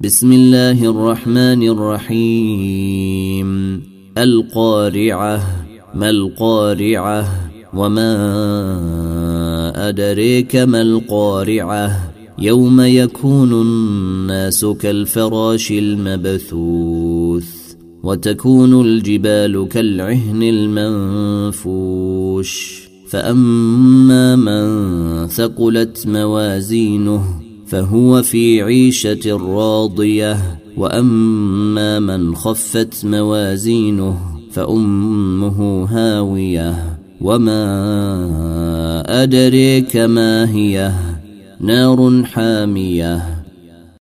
بسم الله الرحمن الرحيم القارعه ما القارعه وما ادريك ما القارعه يوم يكون الناس كالفراش المبثوث وتكون الجبال كالعهن المنفوش فاما من ثقلت موازينه فهو في عيشة راضية. وأما من خفت موازينه فأمه هاوية. وما أدريك ما هي؟ نار حامية.